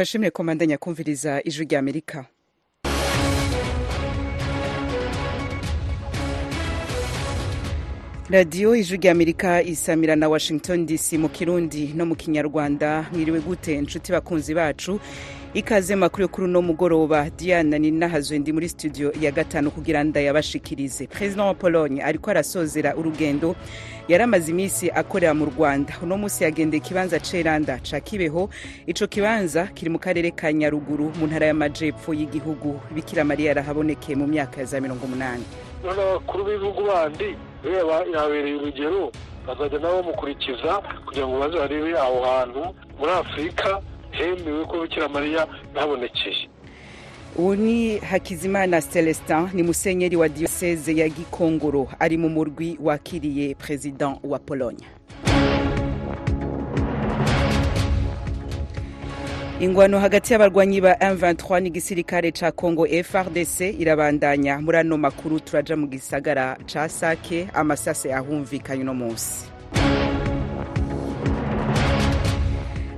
turashimire komandanya kumviriza ijwi rya amerika. Radiyo ijwi rya amerika isamira na washington dc mu kirundi no mu kinyarwanda. Mwiriwe gute inshuti bakunzi bacu? Ikaze makuru kuri uno mugoroba diana ninahazwe ndi muri studio ya gatanu kugira ndayabashikirize. Perezida wa pologne ariko arasozera urugendo yari amaze iminsi akorera mu rwanda. Uno munsi yagendeye ikibanza ceranda ca kibeho. Ico kibanza kiri mu karere ka nyaruguru mu ntara y'amajepfo y'igihugu. Bikira mariya yarahabonekeye mu myaka ya za mirongo umunani. None abakuru b'ibihugu bandi reba yabereye urugero bazajya nabo bamukurikiza kugira ngo baze barebe aho hantu muri afurika hemewe ko mariya ntabonekeye ubu ni hakizimana celestin ni musenyeri wa diyoseze ya gikongoro. Ari mu murwi wakiriye perezida wa pologne. Ingwano hagati y'abarwanyi ba M23 n'igisirikare ca Congo FRDC irabandanya. Muri ano makuru turaja mu gisagara ca Sake amasase ahumvikanye uno munsi.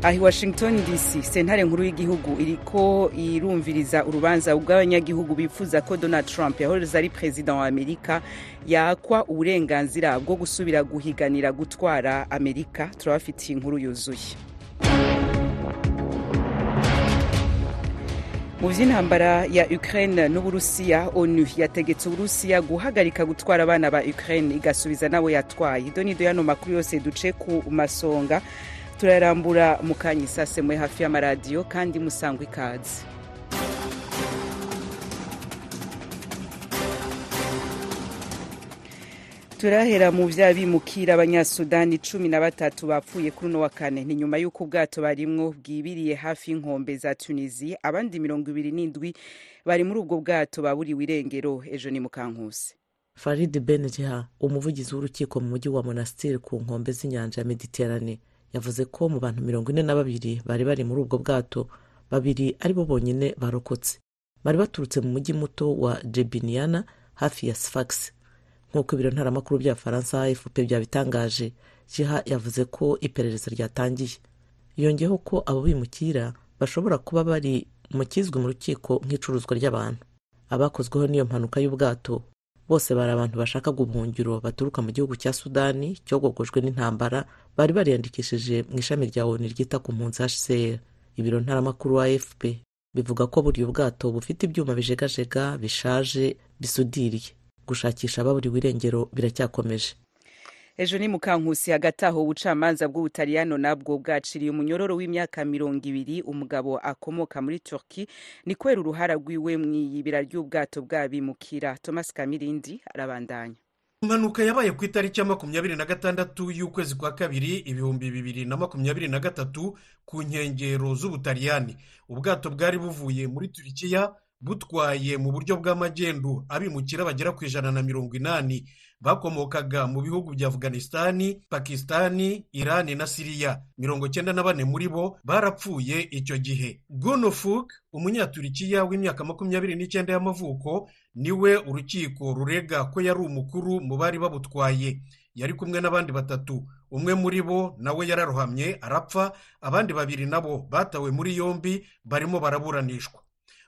Ahi washington dc sentare nkuru y'igihugu iriko irumviriza urubanza bw'abanyagihugu bifuza ko donald trump yahoze ari perezida wa amerika yakwa uburenganzira bwo gusubira guhiganira gutwara amerika. Turabafitiye inkuru yuzuye. Mu by'intambara ya ukraine n'uburusiya onu yategetse uburusiya guhagarika gutwara abana ba ukraine igasubiza nabo yatwaye. Donido yano makuru yose duce ku masonga. Turarambura mu kanya isase mwe hafi y'amaradiyo kandi musangwa ikaze turahera mu vya bimukira abanyasudani cumi na batatu bapfuye kuri uno wa kane. Ni nyuma y'uko ubwato barimwo bwibiriye hafi y'inkombe za tunisi abandi mirongo ibiri n'indwi bari muri ubwo bwato baburiwe irengero. Ejo ni mukankusi farid benjiha umuvugizi w'urukiko mu mujyi wa monastir ku nkombe z'inyanja ya mediterane yavuze ko mu bantu mirongo ine na babiri bari bari muri ubwo bwato babiri ari bo bonyine barokotse. Bari baturutse mu mujyi muto wa jebiniana hafi ya sfax. Nk'uko ibiro ntaramakuru bya faransa afp byabitangaje jiha yavuze ko iperereza ryatangiye. Yongeyeho ko abo bimukira bashobora kuba bari mu kizwi mu rukiko nk'icuruzwa ry'abantu. Abakozweho n'iyo mpanuka y'ubwato bose bari abantu bashaka ubuhungiro baturuka mu gihugu cya sudani cyogogojwe n'intambara bari bariyandikishije mu ishami rya onu ryita ku mpunzi hcr ibiro ntaramakuru wa afp bivuga ko buriya ubwato bufite ibyuma bijegajega bishaje bisudiriye. Gushakisha ababuriwe irengero biracyakomeje. Ejo ni mukankusi hagati aho ubucamanza bw'ubutaliyano nabwo bwaciriye umunyororo w'imyaka mirongo ibiri umugabo akomoka muri turki ni kubera uruhara rwiwe mu iyibira ry'ubwato bw'abimukira. Thomas kamirindi arabandanya. Impanuka yabaye ku itariki ya makumyabiri na gatandatu y'ukwezi kwa kabiri ibihumbi bibiri na makumyabiri na gatatu ku nkengero z'ubutaliyani. Ubwato bwari buvuye muri turikiya butwaye mu buryo bw'amagendu abimukira bagera ku ijana na mirongo inani. Bakomokaga mu bihugu bya afganisitani pakisitani irani na siriya mirongo cyenda na bane muri bo barapfuye icyo gihe. Gunofuk umunyaturikiya w'imyaka makumyabiri n'icyenda y'amavuko ni we urukiko rurega ko yari umukuru mu bari babutwaye. Yari kumwe n'abandi batatu. Umwe muri bo nawe yararohamye arapfa abandi babiri nabo batawe muri yombi barimo baraburanishwa.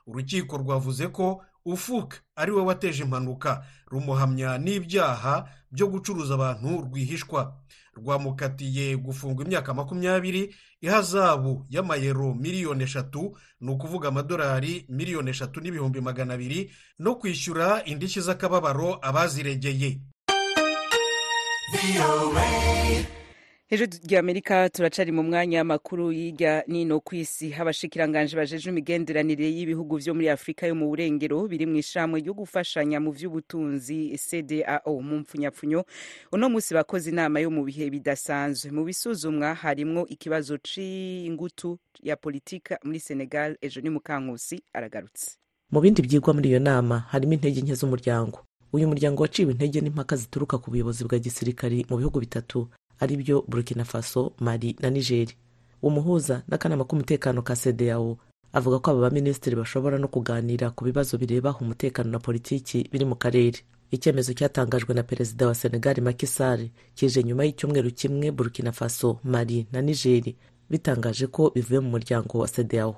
Urukiko rwavuze ko ufuka ari we wateje impanuka. Rumuhamya n'ibyaha byo gucuruza abantu rwihishwa. Rwamukatiye gufungwa imyaka makumyabiri ihazabu y'amayero miliyoni eshatu ni ukuvuga amadolari miliyoni eshatu n'ibihumbi magana abiri no kwishyura indishyi z'akababaro abaziregeye. Hejuru ry'amerika turacari mu mwanya makuru y'irya nino ku isi. Abashikiranganje bajeje imigenderanire y'ibihugu vyo muri afurika yo mu burengero biri mu ishamwe ryo gufashanya mu vy'ubutunzi cdao mu mpfunyapfunyo uno musi bakoze inama yo mu bihe bidasanzwe. Mu bisuzumwa harimwo ikibazo c'ingutu ya politika muri senegal ejo ni mukankusi aragarutse. Mu bindi byigwa muri iyo nama harimo intege nke z'umuryango. Uyu muryango waciwe intege n'impaka zituruka ku buyobozi bwa gisirikari mu bihugu bitatu ari byo burkina faso mali na nigeri umuhuza n'akanama k'umutekano ka cdao avuga ko aba baminisitiri bashobora no kuganira ku bibazo bireba umutekano na politiki biri mu karere. Icyemezo cyatangajwe na perezida wa senegal Macky Sall kije nyuma y'icyumweru kimwe burkina faso mali na nigeri bitangaje ko bivuye mu muryango wa cdao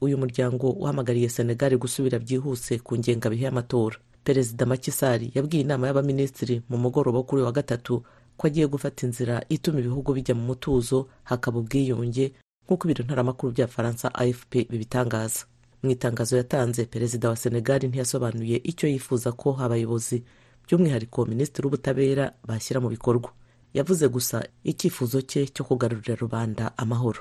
uyu muryango uhamagariye senegali gusubira byihuse ku ngengabihe y'amatora. Perezida makisari yabwiye inama y'abaminisitiri mu mugoroba kuri wa gatatu ko agiye gufata inzira ituma ibihugu bijya mu mutuzo hakaba ubwiyunge nk'uko ibiro ntaramakuru bya faransa afp bibitangaza. Mu itangazo yatanze perezida wa senegali ntiyasobanuye icyo yifuza ko abayobozi by'umwihariko minisitiri w'ubutabera bashyira mu bikorwa. Yavuze gusa icyifuzo cye cyo kugarurira rubanda amahoro.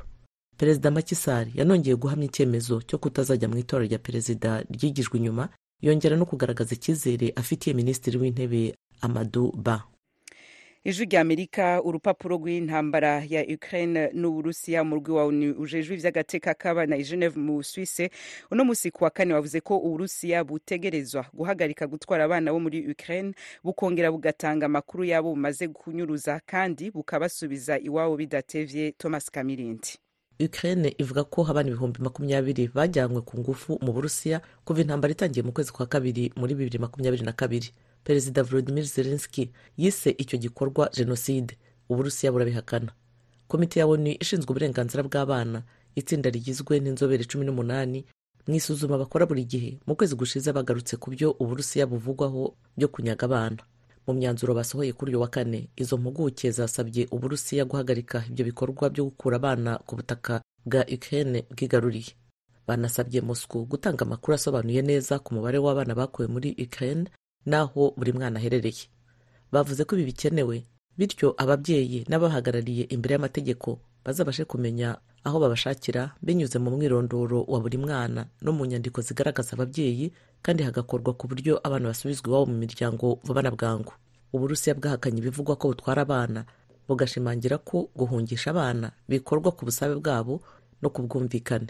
Perezida makisari yanongeye guhamya icyemezo cyo kutazajya mu itora rya perezida ryigijwe inyuma yongera no kugaragaza icyizere afitiye minisitiri w'intebe amadu ba. Ijwi rya amerika urupapuro rw'intambara ya ukraine n'uburusiya mu rwi wa onu ujejwe ivy'agateka k'abana i geneve mu suisse. Uno musi ku wa kane wavuze ko uburusiya butegerezwa guhagarika gutwara abana bo muri ukraine bukongera bugatanga amakuru yabo bumaze kunyuruza kandi bukabasubiza iwabo bidatevye thomas kamirindi. Ukraine ivuga ko abana ibihumbi makumyabiri bajyanywe ku ngufu mu burusiya kuva intambara itangiye mu kwezi kwa kabiri muri bibiri makumyabiri na kabiri. Perezida volodimir zelenski yise icyo gikorwa jenoside. Uburusiya burabihakana. Komite ya onu ishinzwe uburenganzira bw'abana itsinda rigizwe n'inzobere cumi n'umunani mu isuzuma bakora buri gihe mu kwezi gushize bagarutse ku byo uburusiya buvugwaho byo kunyaga abana. Mu myanzuro basohoye kuri uyu wa kane izo mpuguke zasabye uburusiya guhagarika ibyo bikorwa byo gukura abana ku butaka bwa ukraine bwigaruriye. Banasabye moscow gutanga amakuru asobanuye neza ku mubare w'abana bakuwe muri ukraine n'aho buri mwana aherereye. Bavuze ko ibi bikenewe bityo ababyeyi n'abahagarariye imbere y'amategeko bazabashe kumenya aho babashakira binyuze mu mwirondoro wa buri mwana no mu nyandiko zigaragaza ababyeyi kandi hagakorwa ku buryo abana basubizwa iwabo mu miryango vuba na bwangu. Uburusiya bwahakanye ibivugwa ko butwara abana bugashimangira ko guhungisha abana bikorwa ku busabe bwabo no ku bwumvikane.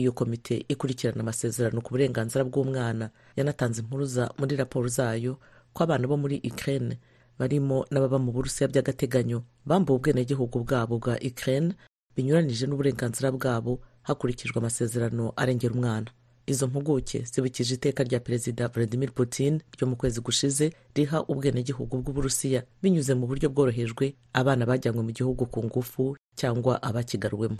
Iyo komite ikurikirana amasezerano ku burenganzira bw'umwana. Yanatanze impuruza muri raporo zayo ko abana bo muri ukraine barimo n'ababa mu burusiya by'agateganyo bambuwe ubwenegihugu bwabo bwa ukraine binyuranije n'uburenganzira bwabo hakurikijwe amasezerano arengera umwana. Izo mpuguke zibukije iteka rya perezida vladimir putin ryo mu kwezi gushize riha ubwenegihugu bw'uburusiya binyuze mu buryo bworohejwe abana bajyanywe mu gihugu ku ngufu cyangwa abakigaruwemo.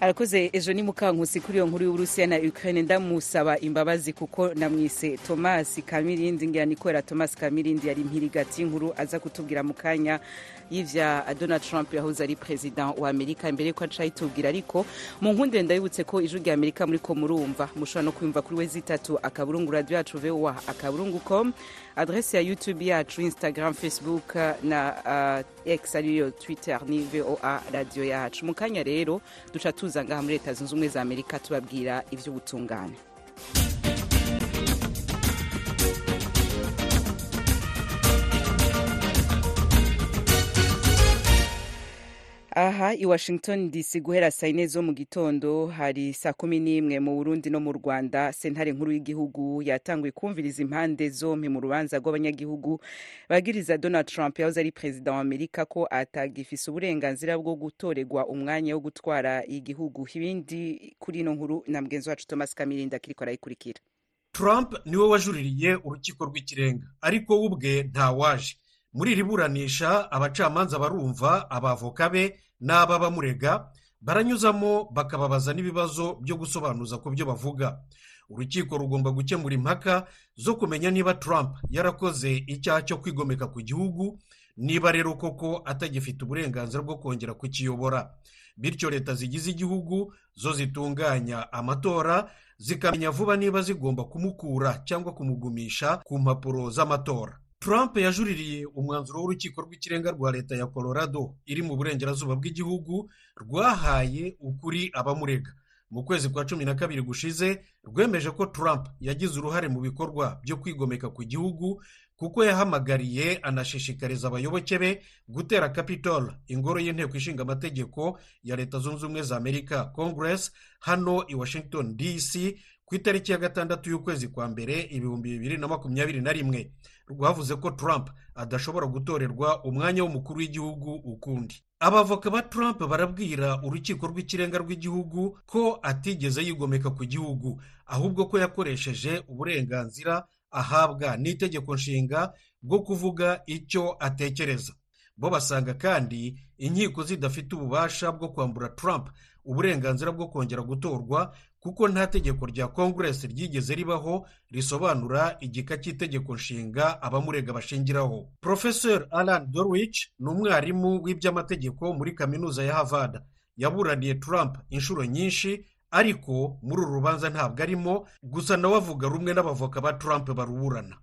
Arakoze ejo ni mukankusi kuri iyo nkuru y'uburusiya na ukraine. Ndamusaba imbabazi kuko namwise thomas kamirindi ngira nikorera thomas kamirindi yari impirigati y'inkuru aza kutubwira mu kanya y'ivya donald trump yahoze ari perezida wa amerika. Imbere yuko aca ayitubwira ariko mu nkundire ndabibutse ko ijwi rya amerika muriko murumva. Mushobora no kwiyumva kuri we zitatu akaburungu radio yacu voa akaburungu com. Adrese ya youtube instagram facebook na uh, twitter ni voa radio yacu mu rero duca tuza ngaha muri leta zunze ubumwe za amerika tubabwira aha i washington dc guhera saa yine zo mu gitondo hari saa kumi n'imwe mu burundi no mu rwanda. Sentare nkuru y'igihugu yatanguye kumviriza impande zompi mu rubanza rw'abanyagihugu. Bagiriza donald trump yahoze ari perezida wa amerika ko atagifise uburenganzira bwo gutorerwa umwanya wo gutwara igihugu. Ibindi kuri ino nkuru na mugenzi wacu thomas kamirinda kiriko arayikurikira. Trump ni we wajuririye urukiko rw'ikirenga ariko we ubwe ntawaje. Muri iri buranisha abacamanza barumva abavoka be n'aba bamurega baranyuzamo bakababaza n'ibibazo byo gusobanuza ku byo bavuga. Urukiko rugomba gukemura impaka zo kumenya niba trump yarakoze icyaha cyo kwigomeka ku gihugu niba rero koko atagifite uburenganzira bwo kongera kukiyobora. Bityo leta zigize igihugu zo zitunganya amatora zikamenya vuba niba zigomba kumukura cyangwa kumugumisha ku mpapuro z'amatora. Trump yajuririye umwanzuro w'urukiko rw'ikirenga rwa leta ya colorado iri mu burengerazuba bw'igihugu rwahaye ukuri abamurega. Mu kwezi kwa cumi na kabiri gushize rwemeje ko trump yagize uruhare mu bikorwa byo kwigomeka ku gihugu kuko yahamagariye anashishikariza abayoboke be gutera capitol ingoro y'inteko ishinga amategeko ya leta zunze ubumwe za amerika congress hano i washington dc ku itariki ya gatandatu y'ukwezi kwa mbere ibihumbi bibiri na makumyabiri na rimwe. Rwavuze ko trump adashobora gutorerwa umwanya w'umukuru w'igihugu ukundi. Abavoka ba trump barabwira urukiko rw'ikirenga rw'igihugu ko atigeze yigomeka ku gihugu ahubwo ko yakoresheje uburenganzira ahabwa n'itegeko nshinga bwo kuvuga icyo atekereza. Bo basanga kandi inkiko zidafite ububasha bwo kwambura trump uburenganzira bwo kongera gutorwa kuko nta tegeko rya kongeresi ryigeze ribaho risobanura igika cy'itegeko nshinga abamurega bashingiraho. Profesor alan dorwich ni umwarimu w'iby'amategeko muri kaminuza ya harvard. Yaburaniye trump inshuro nyinshi ariko muri uru rubanza ntabwo arimo gusa nawe avuga rumwe n'abavoka ba trump baruburana.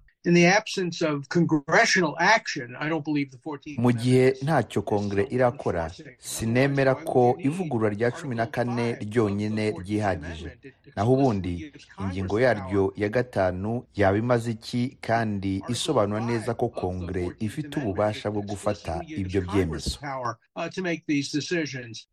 Mu gihe ntacyo kongere irakora sinemera ko ivugurura rya cumi na kane ryonyine ryihagije. Naho ubundi ingingo yaryo ya gatanu yaba imaze iki? Kandi isobanura neza ko kongere ifite ububasha bwo gufata ibyo byemezo.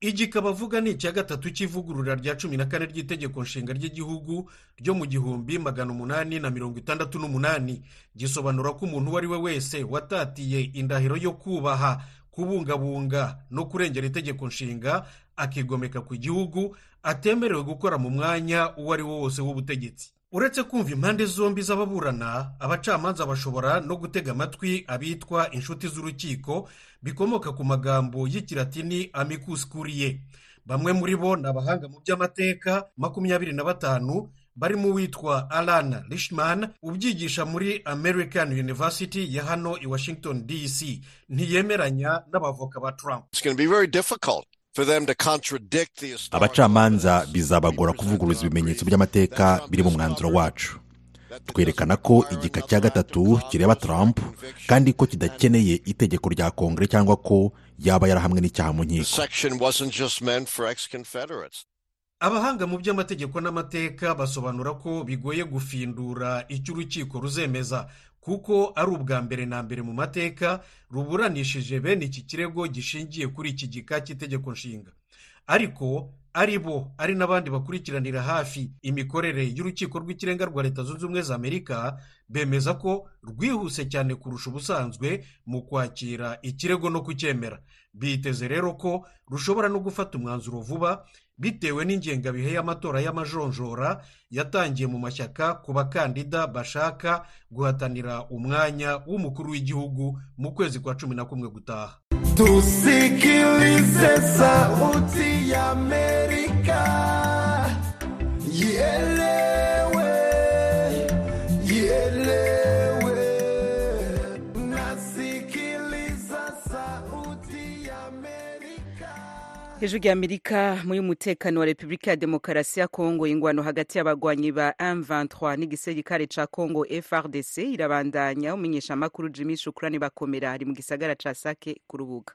igika bavuga ni icya gatatu cy'ivugurura rya cumi na kane ry'itegeko nshinga ry'igihugu ryo mu gihumbi magana umunani na mirongo itandatu n'umunani. Gisobanura ko umuntu uwo ari we wese watatiye indahiro yo kubaha kubungabunga no kurengera itegeko nshinga akigomeka ku gihugu atemerewe gukora mu mwanya uwo ari wo wose w'ubutegetsi. Uretse kumva impande zombi z'ababurana abacamanza bashobora no gutega amatwi abitwa inshuti z'urukiko bikomoka ku magambo y'ikiratini amicus curiae bamwe muri bo ni abahanga mu by'amateka makumyabiri na batanu barimo uwitwa alan rishman ubyigisha muri american university ya hano i washington dc ntiyemeranya n'abavoka ba trump. Abacamanza bizabagora kuvuguruza ibimenyetso by'amateka biri mu mwanzuro wacu. Twerekana ko igika cya gatatu kireba trump kandi ko kidakeneye itegeko rya kongere cyangwa ko yaba yarahamwe n'icyaha mu nkiko. Abahanga mu by'amategeko n'amateka basobanura ko bigoye gufindura icyo urukiko ruzemeza kuko ari ubwa mbere na mbere mu mateka ruburanishije bene iki kirego gishingiye kuri iki gika cy'itegeko nshinga. Ariko ari bo ari n'abandi bakurikiranira hafi imikorere y'urukiko rw'ikirenga rwa leta zunze ubumwe za amerika bemeza ko rwihuse cyane kurusha ubusanzwe mu kwakira ikirego no kucyemera. Biteze rero ko rushobora no gufata umwanzuro vuba bitewe n'ingengabihe y'amatora y'amajonjora yatangiye mu mashyaka ku bakandida bashaka guhatanira umwanya w'umukuru w'igihugu mu kwezi kwa cumi na kumwe gutaha. Tusikilize sauti ya amerika. Hejuru y'amerika muri umutekano wa repubulika ya demokarasi ya kongo ingwano hagati y'abagwanyi ba M23 n'igisirikare ca kongo frdc irabandanya umenyesha amakuru jimmy shukurani bakomera ari mu gisagara ca sake ku rubuga.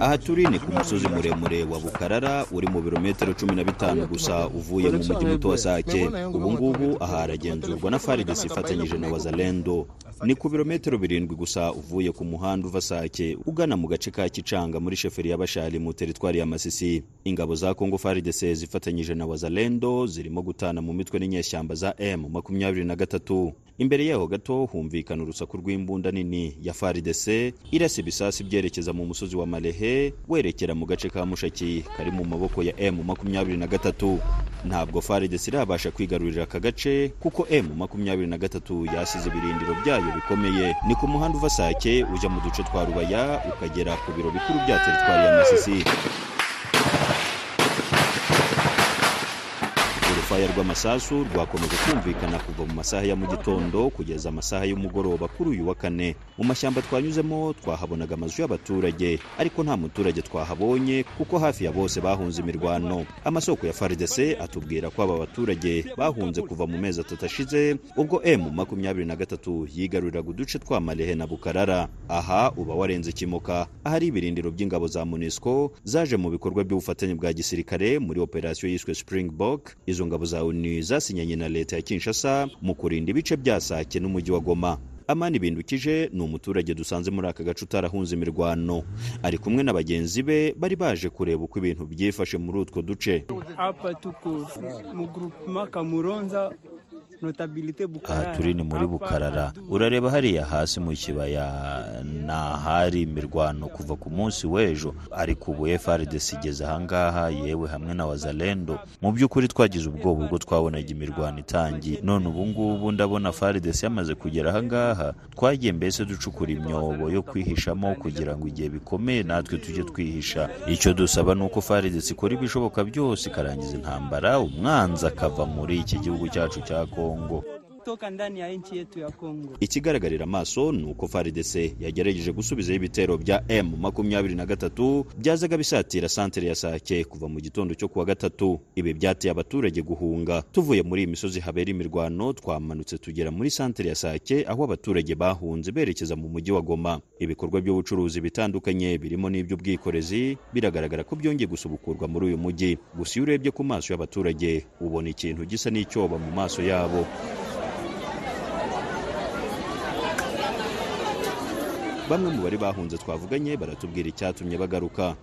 Aha turi ni ku musozi muremure wa bukarara uri mu birometero cumi na bitanu gusa uvuye mu mujyi muto wa sake. Ubu ngubu aha haragenzurwa na faridesi ifatanyije na wazalendo. Ni ku birometero birindwi gusa uvuye ku muhanda uva sake ugana mu gace ka kicanga muri sheferi y'abashari mu teritwari ya masisi. Ingabo za kongo faridesi zifatanyije na wazalendo zirimo gutana mu mitwe n'inyeshyamba za m makumyabiri na gatatu. Imbere yaho gato humvikana urusaku rw'imbunda nini ya faridese irasa ibisasi byerekeza mu musozi wa marehe werekera mu gace ka mushaki kari mu maboko ya m makumyabiri na gatatu. Ntabwo faridese irabasha kwigarurira aka gace kuko m makumyabiri na gatatu yasize ibirindiro byayo bikomeye. Ni ku muhanda uva sake ujya mu duce twa rubaya ukagera ku biro bikuru bya teritwari ya masisi. Urufaya rw'amasasu rwakomeje kumvikana kuva mu masaha ya mu gitondo kugeza amasaha y'umugoroba kuri uyu wa kane. Mu mashyamba twanyuzemo twahabonaga amazu y'abaturage ariko nta muturage twahabonye kuko hafi ya bose bahunze imirwano. Amasoko ya faridese atubwira ko aba baturage bahunze kuva mu mezi atatu ashize ubwo m makumyabiri na gatatu yigaruriraga uduce twa marehe na bukarara. Aha uba warenze kimoka. Ahari ibirindiro by'ingabo za munisco zaje mu bikorwa by'ubufatanye bwa gisirikare muri operasiyo yiswe springbok. Izo ngabo za onu zasinyanye na leta ya kinshasa mu kurinda ibice bya sake n'umujyi wa goma. Amani bindukije ni umuturage dusanze muri aka gace utarahunze imirwano. Ari kumwe na bagenzi be bari baje kureba uko ibintu byifashe muri utwo duce. Turi ni muri bukarara. Urareba hariya hasi mu kibaya ni ahari imirwano kuva ku munsi w'ejo. Ariko ubu frdc igeze ahangaha yewe hamwe na wazalendo. Mu by'ukuri twagize ubwoba ubwo twabonaga imirwano itangiye. None ubu ngubu ndabona frdc yamaze kugera ahangaha twagiye mbese ducukura imyobo yo kwihishamo kugira ngo igihe bikomeye natwe tujye twihisha. Icyo dusaba ni uko frdc ikora ibishoboka byose ikarangiza intambara umwanzi akava muri iki gihugu cyacu cya kongo longo. Kutoka ndani ya nchi yetu ya Kongo. ikigaragarira amaso ni uko frdc yagerageje gusubizaho ibitero bya m makumyabiri na gatatu byazaga bisatira santere ya sake kuva mu gitondo cyo kuwa gatatu. Ibi byateye abaturage guhunga. Tuvuye muri iyi misozi habera imirwano twamanutse tugera muri santere ya sake aho abaturage bahunze berekeza mu mujyi wa goma. Ibikorwa by'ubucuruzi bitandukanye birimo n'iby'ubwikorezi biragaragara ko byongeye gusubukurwa muri uyu mujyi. Gusa iyo urebye ku maso y'abaturage ubona ikintu gisa n'icyoba mu maso yabo. Bamwe mu bari bahunze twavuganye baratubwira icyatumye bagaruka.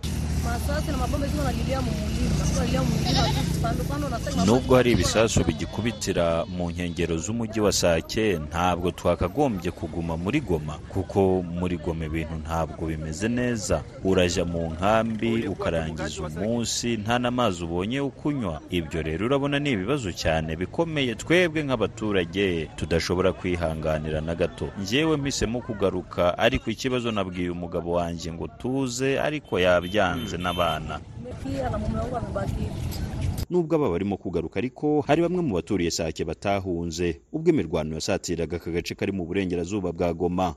Nubwo hari ibisasu bigikubitira mu nkengero z'umujyi wa sake ntabwo twakagombye kuguma muri goma kuko muri goma ibintu ntabwo bimeze neza. Urajya mu nkambi ukarangiza umunsi nta n'amazi ubonye yo kunywa. Ibyo rero urabona ni ibibazo cyane bikomeye twebwe nk'abaturage tudashobora kwihanganira na gato. Njyewe mpisemo kugaruka ariko ikibazo nabwiye umugabo wanjye ngo tuze ariko yabyanze. N'abana. Nubwo aba barimo kugaruka ariko hari bamwe mu baturiye sake batahunze. Ubwo imirwano yasatiraga aka gace kari mu burengerazuba bwa goma.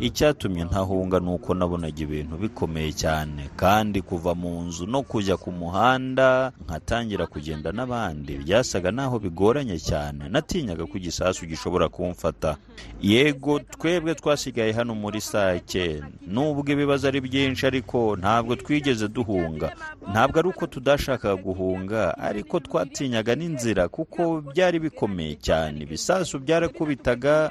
Icyatumye ntahunga ni uko nabonaga ibintu bikomeye cyane. Kandi kuva mu nzu no kujya ku muhanda nkatangira kugenda n'abandi. Byasaga naho bigoranye cyane. Natinyaga ko igisasu gishobora kumfata. Yego twebwe twasigaye hano muri sake. Nubwo ibibazo ari byinshi ariko ntabwo twigeze duhunga. Ntabwo ari uko tudashakaga guhunga ariko twatinyaga n'inzira kuko byari bikomeye cyane. Ibisasu byarakubitaga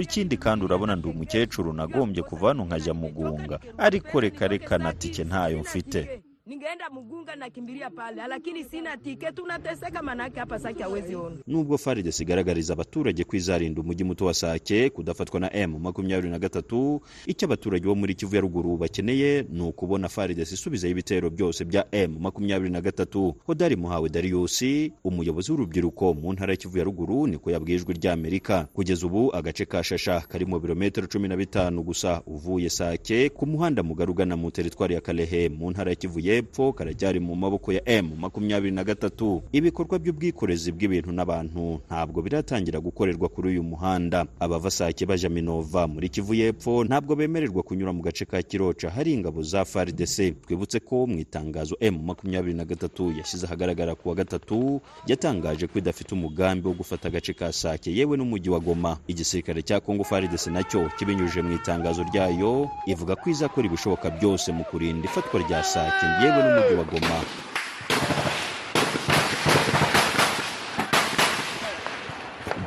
ikindi kandi urabona ndi umukecuru nagombye kuva hano nkajya mugunga ariko reka reka na tike ntayo mfite. Ningeenda Mugunga nakimbilia pale, lakini sina tike, tunateseka manake hapa Sake hawezi ona. nubwo FARDC igaragariza abaturage kwizarinda umujyi muto wa sake kudafatwa na m makumyabiri na gatatu icyo abaturage bo muri kivu ya ruguru bakeneye ni ukubona FARDC isubizaho ibitero byose bya m makumyabiri na gatatu. Hodari muhawe Darius, umuyobozi w'urubyiruko mu ntara ya kivu ya ruguru niko yabwiye ijwi ry'amerika kugeza ubu agace ka shasha kari mu birometero cumi na bitanu gusa uvuye sake ku muhanda mugarugana mu teritwari ya kalehe mu ntara ya kivu y'epfo karacyari mu maboko ya m makumyabiri na gatatu. Ibikorwa by'ubwikorezi bw'ibintu n'abantu ntabwo biratangira gukorerwa kuri uyu muhanda. Abava sake baja minova muri kivu y'epfo ntabwo bemererwa kunyura mu gace ka kiroca hari ingabo za fardc twibutse ko mu itangazo m makumyabiri na gatatu yashyize ahagaragara ku wa gatatu yatangaje ko idafite umugambi wo gufata agace ka sake yewe n'umujyi wa goma. Igisirikare cya kongo fardc na cyo kibinyujije mu itangazo ryayo ivuga ko izakora ibishoboka byose mu kurinda ifatwa rya sake. Yewe n'umujyi wa goma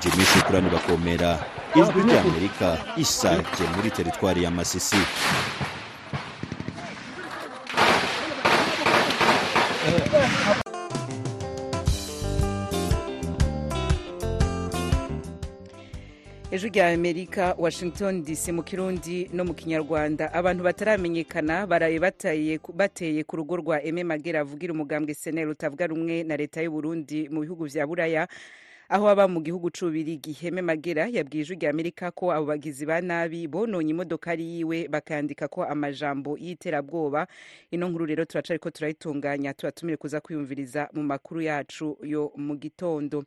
jimmy shukurani bakomera. Ijwi ry'amerika isake muri teritwari ya masisi. Ejo rya amerika washington dc mu kirundi no mu kinyarwanda. Abantu bataramenyekana baraye bateye ku rugo rwa eme magera avugira umugambwe seneri utavuga rumwe na leta y'u Burundi mu bihugu vya buraya aho aba mu gihugu c'ububirigi heme magera yabwiye ijwi rya amerika ko abo bagizi ba nabi bononye imodokari yiwe bakandika ko amajambo y'iterabwoba. Ino nkuru rero turacariko turayitunganya tubatumire kuza kwiyumviriza mu makuru yacu yo mu gitondo.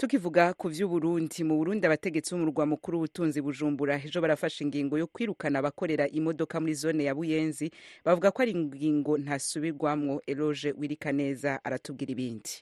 Tukivuga ku vy'uburundi. Mu burundi abategetsi b'umurwa mukuru w'ubutunzi bujumbura ejo barafashe ingingo yo kwirukana abakorera imodoka muri zone ya buyenzi. Bavuga ko ari ingingo ntasubirwamwo. Eloge wirikaneza aratubwira ibindi.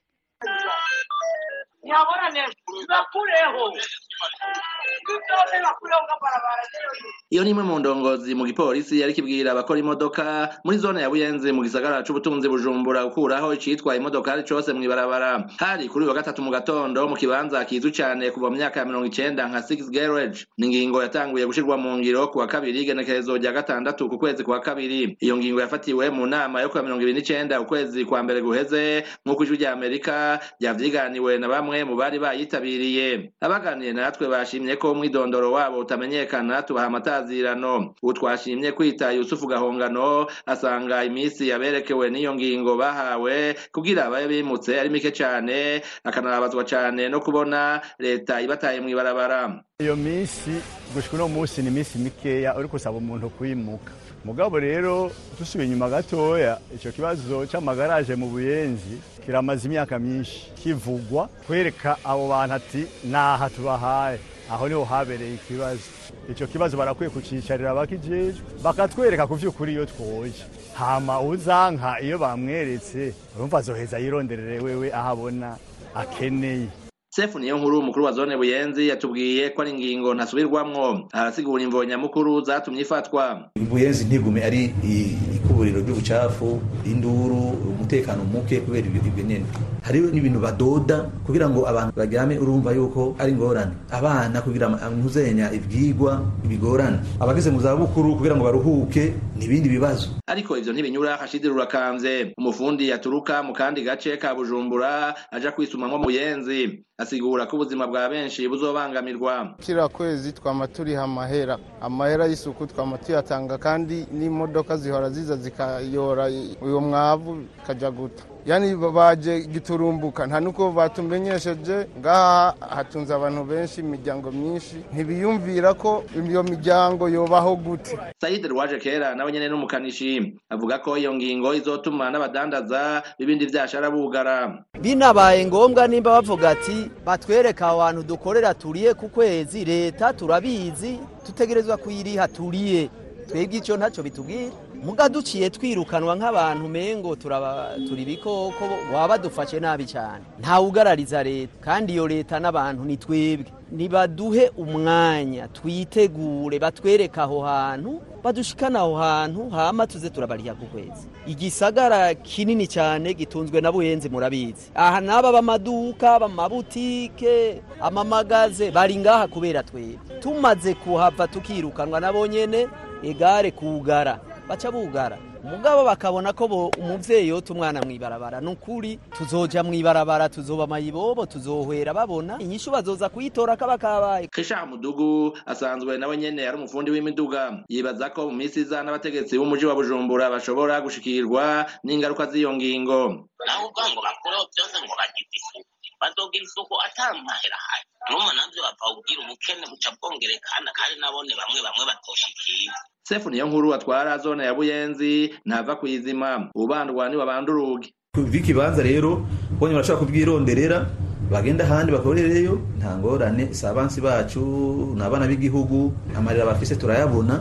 Iyo ni imwe mu ndongozi mu gipolisi yari kibwira abakora imodoka muri zone ya buyenzi mu gisagara c'ubutunzi bujumbura gukuraho icitwa imodokari cose mw'ibarabara hari kuri wa gatatu mu gatondo mu kibanza kizwi cane kuva mu myaka ya mirongo icenda nka six garage. Ni ingingo yatanguye gushirwa mu ngiro ku wa kabiri igenekerezo rya gatandatu ku kwezi kwa kabiri. Iyo ngingo yafatiwe mu nama yo kuwa mirongo ibiri n'icenda ukwezi kwa mbere guheze nk'uko ijwi rya amerika ryavyiganiwe na bamwe mu bari bayitabiriye. Abaganiriye natwe bashimye ko umwidondoro wabo utamenyekana tubaha amatazirano. Ubu twashimye kwita yusufu gahongano asanga iminsi yaberekewe n'iyo ngingo bahawe kugira babe bimutse ari mike cane akanarabazwa cane no kubona leta ibataye mw'ibarabara. Iyo minsi gushika uno munsi ni iminsi mikeya uri gusaba umuntu kwimuka. Mugabo rero dusubiye inyuma gatoya ico kibazo c'amagaraje mu buyenzi kiramaze imyaka myinshi kivugwa kwereka abo bantu ati naha tubahaye. Aho ni ho habereye ikibazo. Ico kibazo barakwiye kucicarira bakijejwe bakatwereka ku vy'ukuri iyo twoje. Hama uzanka iyo bamweretse urumva azoheza yironderere wewe aho abona akeneye. Sefu niyo nkuru umukuru wa zone buyenzi yatubwiye ko ari ingingo ntasubirwamwo arasigura imvo nyamukuru zatumye ifatwa. Buyenzi ntigume ari ikuburiro ry'ubucafu induru umutekano muke kubera ibyo nyene hariho n'ibintu badoda kugira ngo abantu baryame urumva yuko ari ingorane abana kugira ntuzenya ivyigwa bigorana. Abageze mu zabukuru kugira ngo baruhuke n'ibindi bibazo. Ariko ivyo ntibinyura hashidi rurakanze. Umufundi yaturuka mu kandi gace ka bujumbura aja kwisumamwo mu buyenzi. Asigura ko ubuzima bwa benshi buzobangamirwa. Kira kwezi twama turiha amahera. Amahera y'isuku twama tuyatanga kandi n'imodoka zihora ziza zikayora uyo mwavu kaja guta. Yani baje giturumbuka. Nta nuko batumenyesheje. Ngaha hatunze abantu benshi imiryango myinshi. Ntibiyumvira ko iyo miryango yobaho gute. Said Rwaje kera nawe nyene n'umukanishi avuga ko iyo ngingo izotuma n'abadandaza bibindi vyashara bugara. Binabaye ngombwa nimba bavuga ati batwereka abantu dukorera turiye ku kwezi leta turabizi tutegerezwa kuyiriha turiye. Twebwe icyo ntacyo bitubwira. Muga duciye twirukanwa nk'abantu mengo turaba turi bikoko waba dufashe nabi cyane. Ntawe ugarariza leta kandi iyo leta n'abantu ni twebwe. Nibaduhe umwanya twitegure batwereke aho hantu badushikana aho hantu hama tuze turabariha ku kwezi. Igisagara kinini cyane gitunzwe na buyenzi murabizi. Aha n'aba b'amaduka b'amabutike amamagaze bari ngaha kubera twebwe. Tumaze kuhava tukirukanwa nabo nyene egare kugara. Baca bugara. Umugabo bakabona ko bo umuvyeyi yota umwana mw'ibarabara. Nukuri tuzoja mw'ibarabara tuzoba mayibobo tuzohwera babona. Inyishu bazoza kuyitora kaba kabaye. Kisha Mudugu asanzwe nawe nyene ari umufundi w'imiduga. Yibaza ko mu minsi iza n'abategetsi b'umuji wa Bujumbura bashobora gushikirwa n'ingaruka z'iyo ngingo. Naho ubwo ngo bakoreho byose ngo bagize bazogira isuku atamahera hayo numa navyo bapfa kugira ubukene buca bwongerekana kandi nabone bamwe bamwe batoshikira. Sefu niyo nkuru atwara zone ya Buyenzi ntava kwizima. Ubandwa ni wabanda urugi. Ikibanza rero bonye barashobora kubwironderera bagenda ahandi bakorereyo nta ngorane si abansi bacu ni abana b'igihugu amarira bafise turayabona.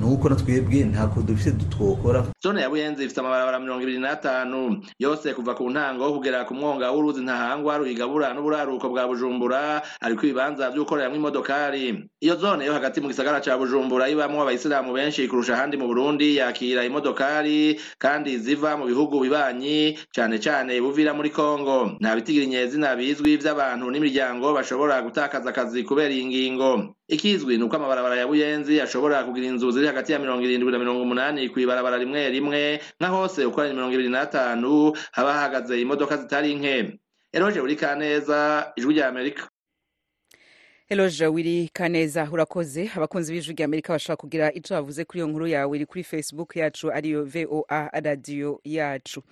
Nuko natwebwe ntako dufise twokora zone ya buyenzi ifite amabarabara mirongo ibiri n'atanu. Yose kuva ku ntango kugera ku mwonga w'uruzi ntahangwa ruyigabura n'uburaruko bwa bujumbura. Ariko ibibanza vyo gukoreramwo imodokari. Iyo zone yo hagati mu gisagara ca bujumbura ibamwo abayisilamu benshi kurusha ahandi mu burundi yakira imodokari kandi ziva mu bihugu bibanyi cane cane buvira muri kongo. Nta bitigiri nyezina bizwi vy'abantu n'imiryango bashobora gutakaza akazi kubera iyi ngingo. Ikizwi ni uko amabarabara ya buyenzi ashobora kugira inzu ziri hagati ya mirongo irindwi na mirongo umunani kw'ibarabara rimwe rimwe nka hose uko ari mirongo ibiri n'atanu haba hahagaze imodoka zitari nke. Eroje buri kaneza ijwi rya amerika. Eloge wiri kaneza urakoze. Abakunzi b'ijwi rya Amerika bashaka kugira ico bavuze kuri iyo nkuru yawe iri kuri Facebook yacu ariyo VOA radio yacu.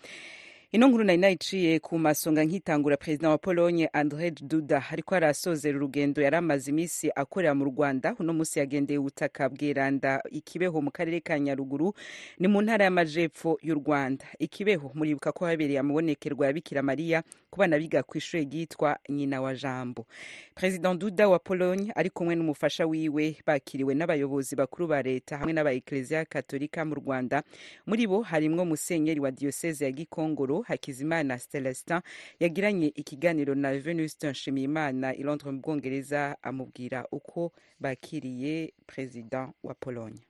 Ino nkuru nari nayiciye ku masonga nkitangura perezida wa pologne andre duda. Ariko arasozera urugendo yari amaze iminsi akorera mu rwanda. Uno munsi yagendeye ubutaka bweranda ikibeho mu karere ka nyaruguru ni mu ntara y'amajepfo y'u rwanda. Ikibeho muribuka ko habereye amabonekerwa ya bikira mariya ku bana biga ku ishuri ryitwa nyina wa jambo. Perezida duda wa pologne ari kumwe n'umufasha wiwe bakiriwe n'abayobozi bakuru ba leta hamwe n'aba ekereziya katolika mu rwanda. Muri bo harimwo musenyeri wa diyoseze ya gikongoro hakizimana celestin yagiranye ikiganiro na venuste nshimiyimana i londres mu bwongereza amubwira uko bakiriye perezida wa pologne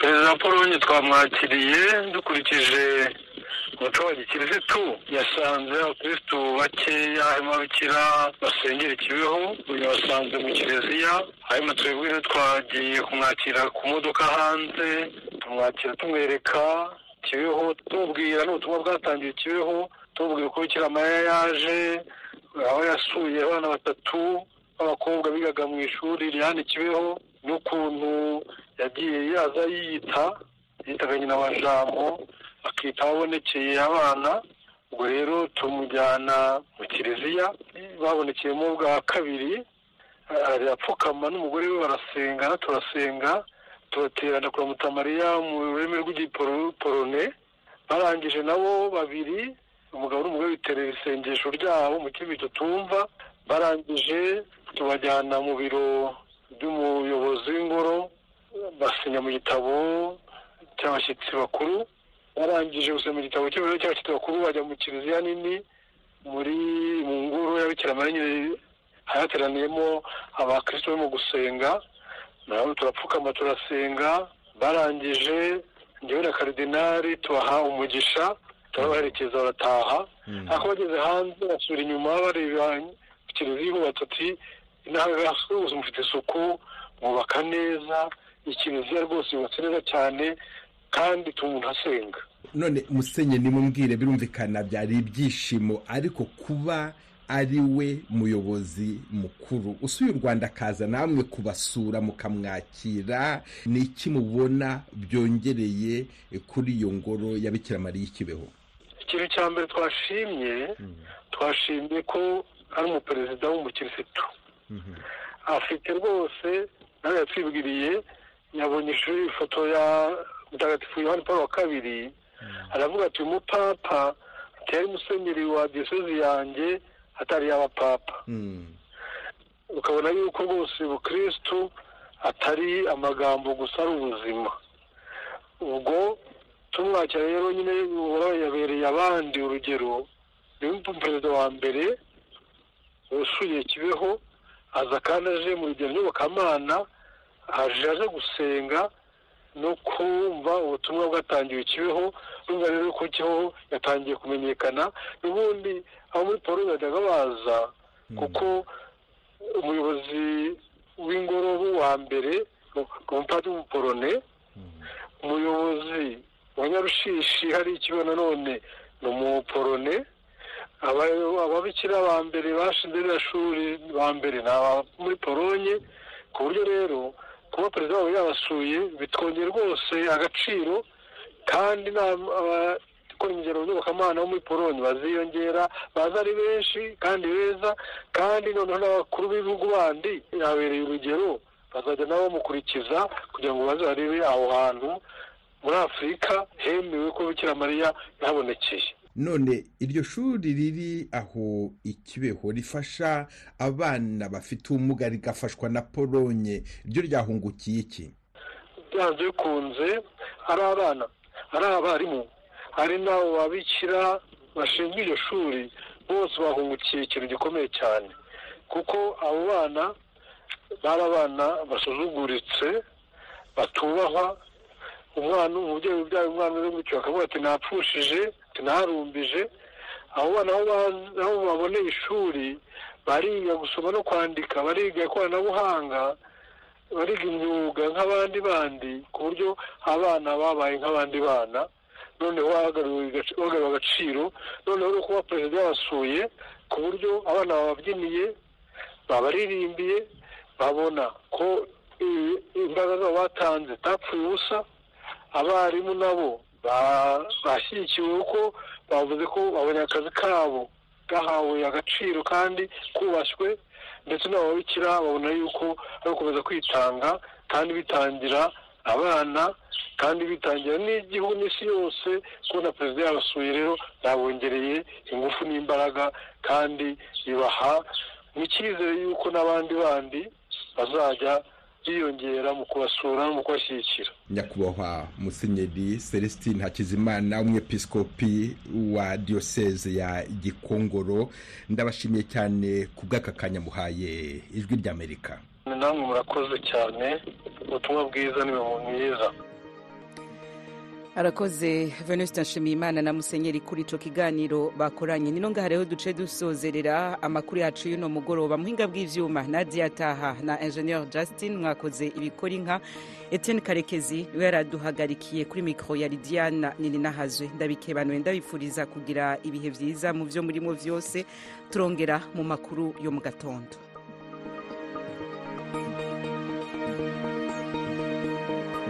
perezida polonye twamwakiriye dukurikije umuco wa gikirisitu yasanze abakirisitu bakeya harimo ababikira basengera ikibeho yabasanze mu kiliziya hanyuma twebwe twagiye kumwakira ku modoka hanze tumwakira tumwereka kibeho tumubwira n'ubutumwa bwatangiye kibeho tumubwira uko bikira mariya yaje aho yasuye abana batatu b'abakobwa bigaga mu ishuri rihana kibeho n'ukuntu yagiye yaza yiyita yitaga nyina wa jambo akita abonekeye abana ubwo rero tumujyana mu kiliziya babonekeyemo bwa kabiri arapfukama n'umugore we barasenga turasenga turaterana kuramutsa mariya mu rurimi rw'igiporone barangije nabo babiri umugabo n'umugore biterera isengesho ryabo mu kibi tutumva barangije tubajyana mu biro by'umuyobozi w'ingoro basinya mu gitabo cy'abashyitsi bakuru barangije gusinya mu gitabo cy'ibiro cy'abashyitsi bakuru bajya mu kiliziya nini muri mu ngoro ya bikira nyine hateraniyemo abakristo barimo gusenga nawe turapfukama turasenga barangije ngewe na karidinari tubaha umugisha turabaherekeza barataha. Ariko bageze hanze basubira inyuma bareba kiliziya bubatse ati inaha rwose mufite isuku mwubaka neza ikiliziya rwose yubatse neza cyane kandi tuma umuntu asenga. None musenye nimumbwire birumvikana byari ibyishimo ariko kuba ari we muyobozi mukuru. Usuye u rwanda akaza namwe kubasura mukamwakira ni iki mubona byongereye kuri iyo ngoro mariya ikibeho? Ikintu cya mbere twashimye twashimye ko ari umuperezida w'umukirisitu. Afite rwose nawe yatwibwiriye yabonye ifoto ya mutagatifu yohani paul wa kabiri. Aravuga ati uyu mupapa atari musenyeri wa diyosezi yanjye atari y'abapapa ukabona yuko rwose ubukirisitu atari amagambo gusa ari ubuzima. Ubwo tumwakira rero nyine yabereye abandi urugero ni perezida wa mbere usuye kibeho aza kandi aje mu rugendo nyobokamana aje aje gusenga no kumva ubutumwa bwatangiwe kibeho urumva rero ko kiho yatangiye kumenyekana n'ubundi abo muri paul bajyaga baza kuko umuyobozi w'ingoro wa mbere umupadiri w'umuporone umuyobozi wa nyarushishi hari ikigo nanone ni umuporone ababikira ba mbere bashinze ririya shuri ba mbere ni aba muri polonye ku buryo rero kuba perezida wabo yabasuye bitwongera rwose agaciro kandi abakora ingero nyobokamana bo muri polonye baziyongera baza ari benshi kandi beza kandi noneho n'abakuru b'ibihugu bandi yabereye urugero bazajya nabo bamukurikiza kugira ngo baze barebe aho hantu muri afurika hemewe ko bikira mariya yahabonekeye none iryo shuri riri aho ikibeho rifasha abana bafite ubumuga rigafashwa na polonye ryo ryahungukiye iki? Byanze bikunze ari abana ari abarimu hari n'abo babikira bashinzwe iryo shuri bose bahungukiye ikintu gikomeye cyane. Kuko abo bana bari abana basuzuguritse batubahwa umwana umubyeyi ubyaye umwana uri gutyo akavuga ati napfushije abo bana aho baboneye ishuri bariga gusoma no kwandika bariga ikoranabuhanga bariga imyuga nk'abandi bandi ku buryo abana babaye nk'abandi bana noneho bagariwe agaciro noneho no kuba perezida yabasuye ku buryo abana bababyiniye babaririmbiye babona ko imbaraga zabo batanze zitapfuye ubusa abarimu nabo bashyigikiwe kuko bavuze ko babonye akazi kabo gahawe agaciro kandi kubashywe ndetse n'ababikira babona yuko ari gukomeza kwitanga kandi bitangira abana kandi bitangira n'igihugu n'isi yose kubona perezida yabasuye rero yabongereye ingufu n'imbaraga kandi bibaha n'icyizere y'uko n'abandi bandi bazajya biyongera mu kubasura no mu kubashyigikira. Nyakubahwa musenyeri celestine hakizimana umwepiskopi wa diyoseze ya gikongoro. Ndabashimiye cyane ku bw'aka kanya muhaye ijwi ry'amerika. Namwe murakoze cyane. Ubutumwa bwiza ni mwiza. Arakoze venuste nshimiyimana na musenyeri kuri ico kiganiro bakoranye. Nino ngaha duce dusozerera amakuru yacu y'uno mugoroba. Muhinga bw'ivyuma nadia taha na ingenieur justin mwakoze ibikora inka. Etienne karekezi ni we yaraduhagarikiye kuri mikro ya lidiana nini nahazwe. Ndabikebanuye ndabifuriza kugira ibihe vyiza mu vyo murimo vyose turongera mu makuru yo mu gatondo.